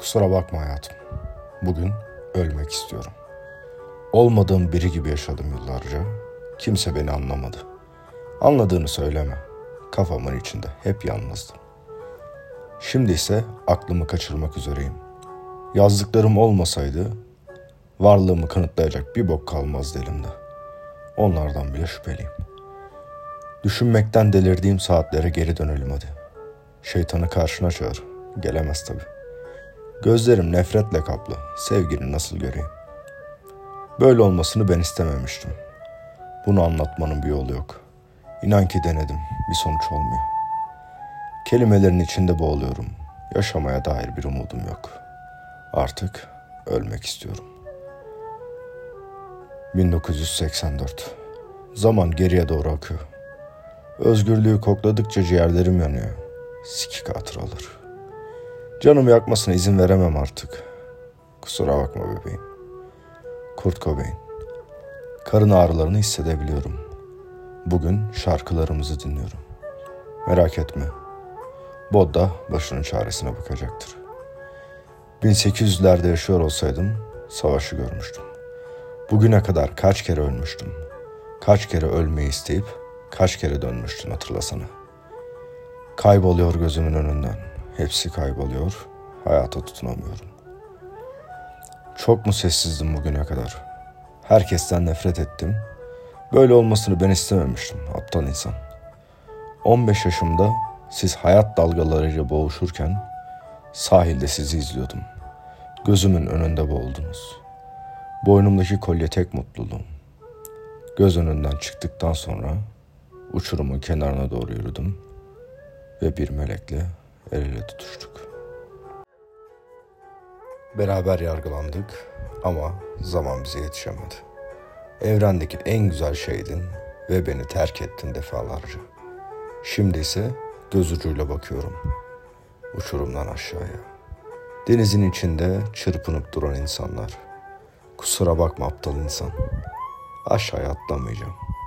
Kusura bakma hayatım. Bugün ölmek istiyorum. Olmadığım biri gibi yaşadım yıllarca. Kimse beni anlamadı. Anladığını söyleme. Kafamın içinde hep yalnızdım. Şimdi ise aklımı kaçırmak üzereyim. Yazdıklarım olmasaydı varlığımı kanıtlayacak bir bok kalmazdı elimde. Onlardan bile şüpheliyim. Düşünmekten delirdiğim saatlere geri dönelim hadi. Şeytanı karşına çağır. Gelemez tabi. Gözlerim nefretle kaplı. Sevgini nasıl göreyim? Böyle olmasını ben istememiştim. Bunu anlatmanın bir yolu yok. İnan ki denedim. Bir sonuç olmuyor. Kelimelerin içinde boğuluyorum. Yaşamaya dair bir umudum yok. Artık ölmek istiyorum. 1984 Zaman geriye doğru akıyor. Özgürlüğü kokladıkça ciğerlerim yanıyor. Sikik hatıralar. Canımı yakmasına izin veremem artık. Kusura bakma bebeğim. Kurt Cobain. Karın ağrılarını hissedebiliyorum. Bugün şarkılarımızı dinliyorum. Merak etme. Bod da başının çaresine bakacaktır. 1800'lerde yaşıyor olsaydım savaşı görmüştüm. Bugüne kadar kaç kere ölmüştüm. Kaç kere ölmeyi isteyip kaç kere dönmüştün hatırlasana. Kayboluyor gözümün önünden. Hepsi kayboluyor. Hayata tutunamıyorum. Çok mu sessizdim bugüne kadar? Herkesten nefret ettim. Böyle olmasını ben istememiştim aptal insan. 15 yaşımda siz hayat dalgalarıyla boğuşurken sahilde sizi izliyordum. Gözümün önünde boğuldunuz. Boynumdaki kolye tek mutluluğum. Göz önünden çıktıktan sonra uçurumun kenarına doğru yürüdüm ve bir melekle el ele tutuştuk. Beraber yargılandık ama zaman bize yetişemedi. Evrendeki en güzel şeydin ve beni terk ettin defalarca. Şimdi ise göz ucuyla bakıyorum. Uçurumdan aşağıya. Denizin içinde çırpınıp duran insanlar. Kusura bakma aptal insan. Aşağıya atlamayacağım.''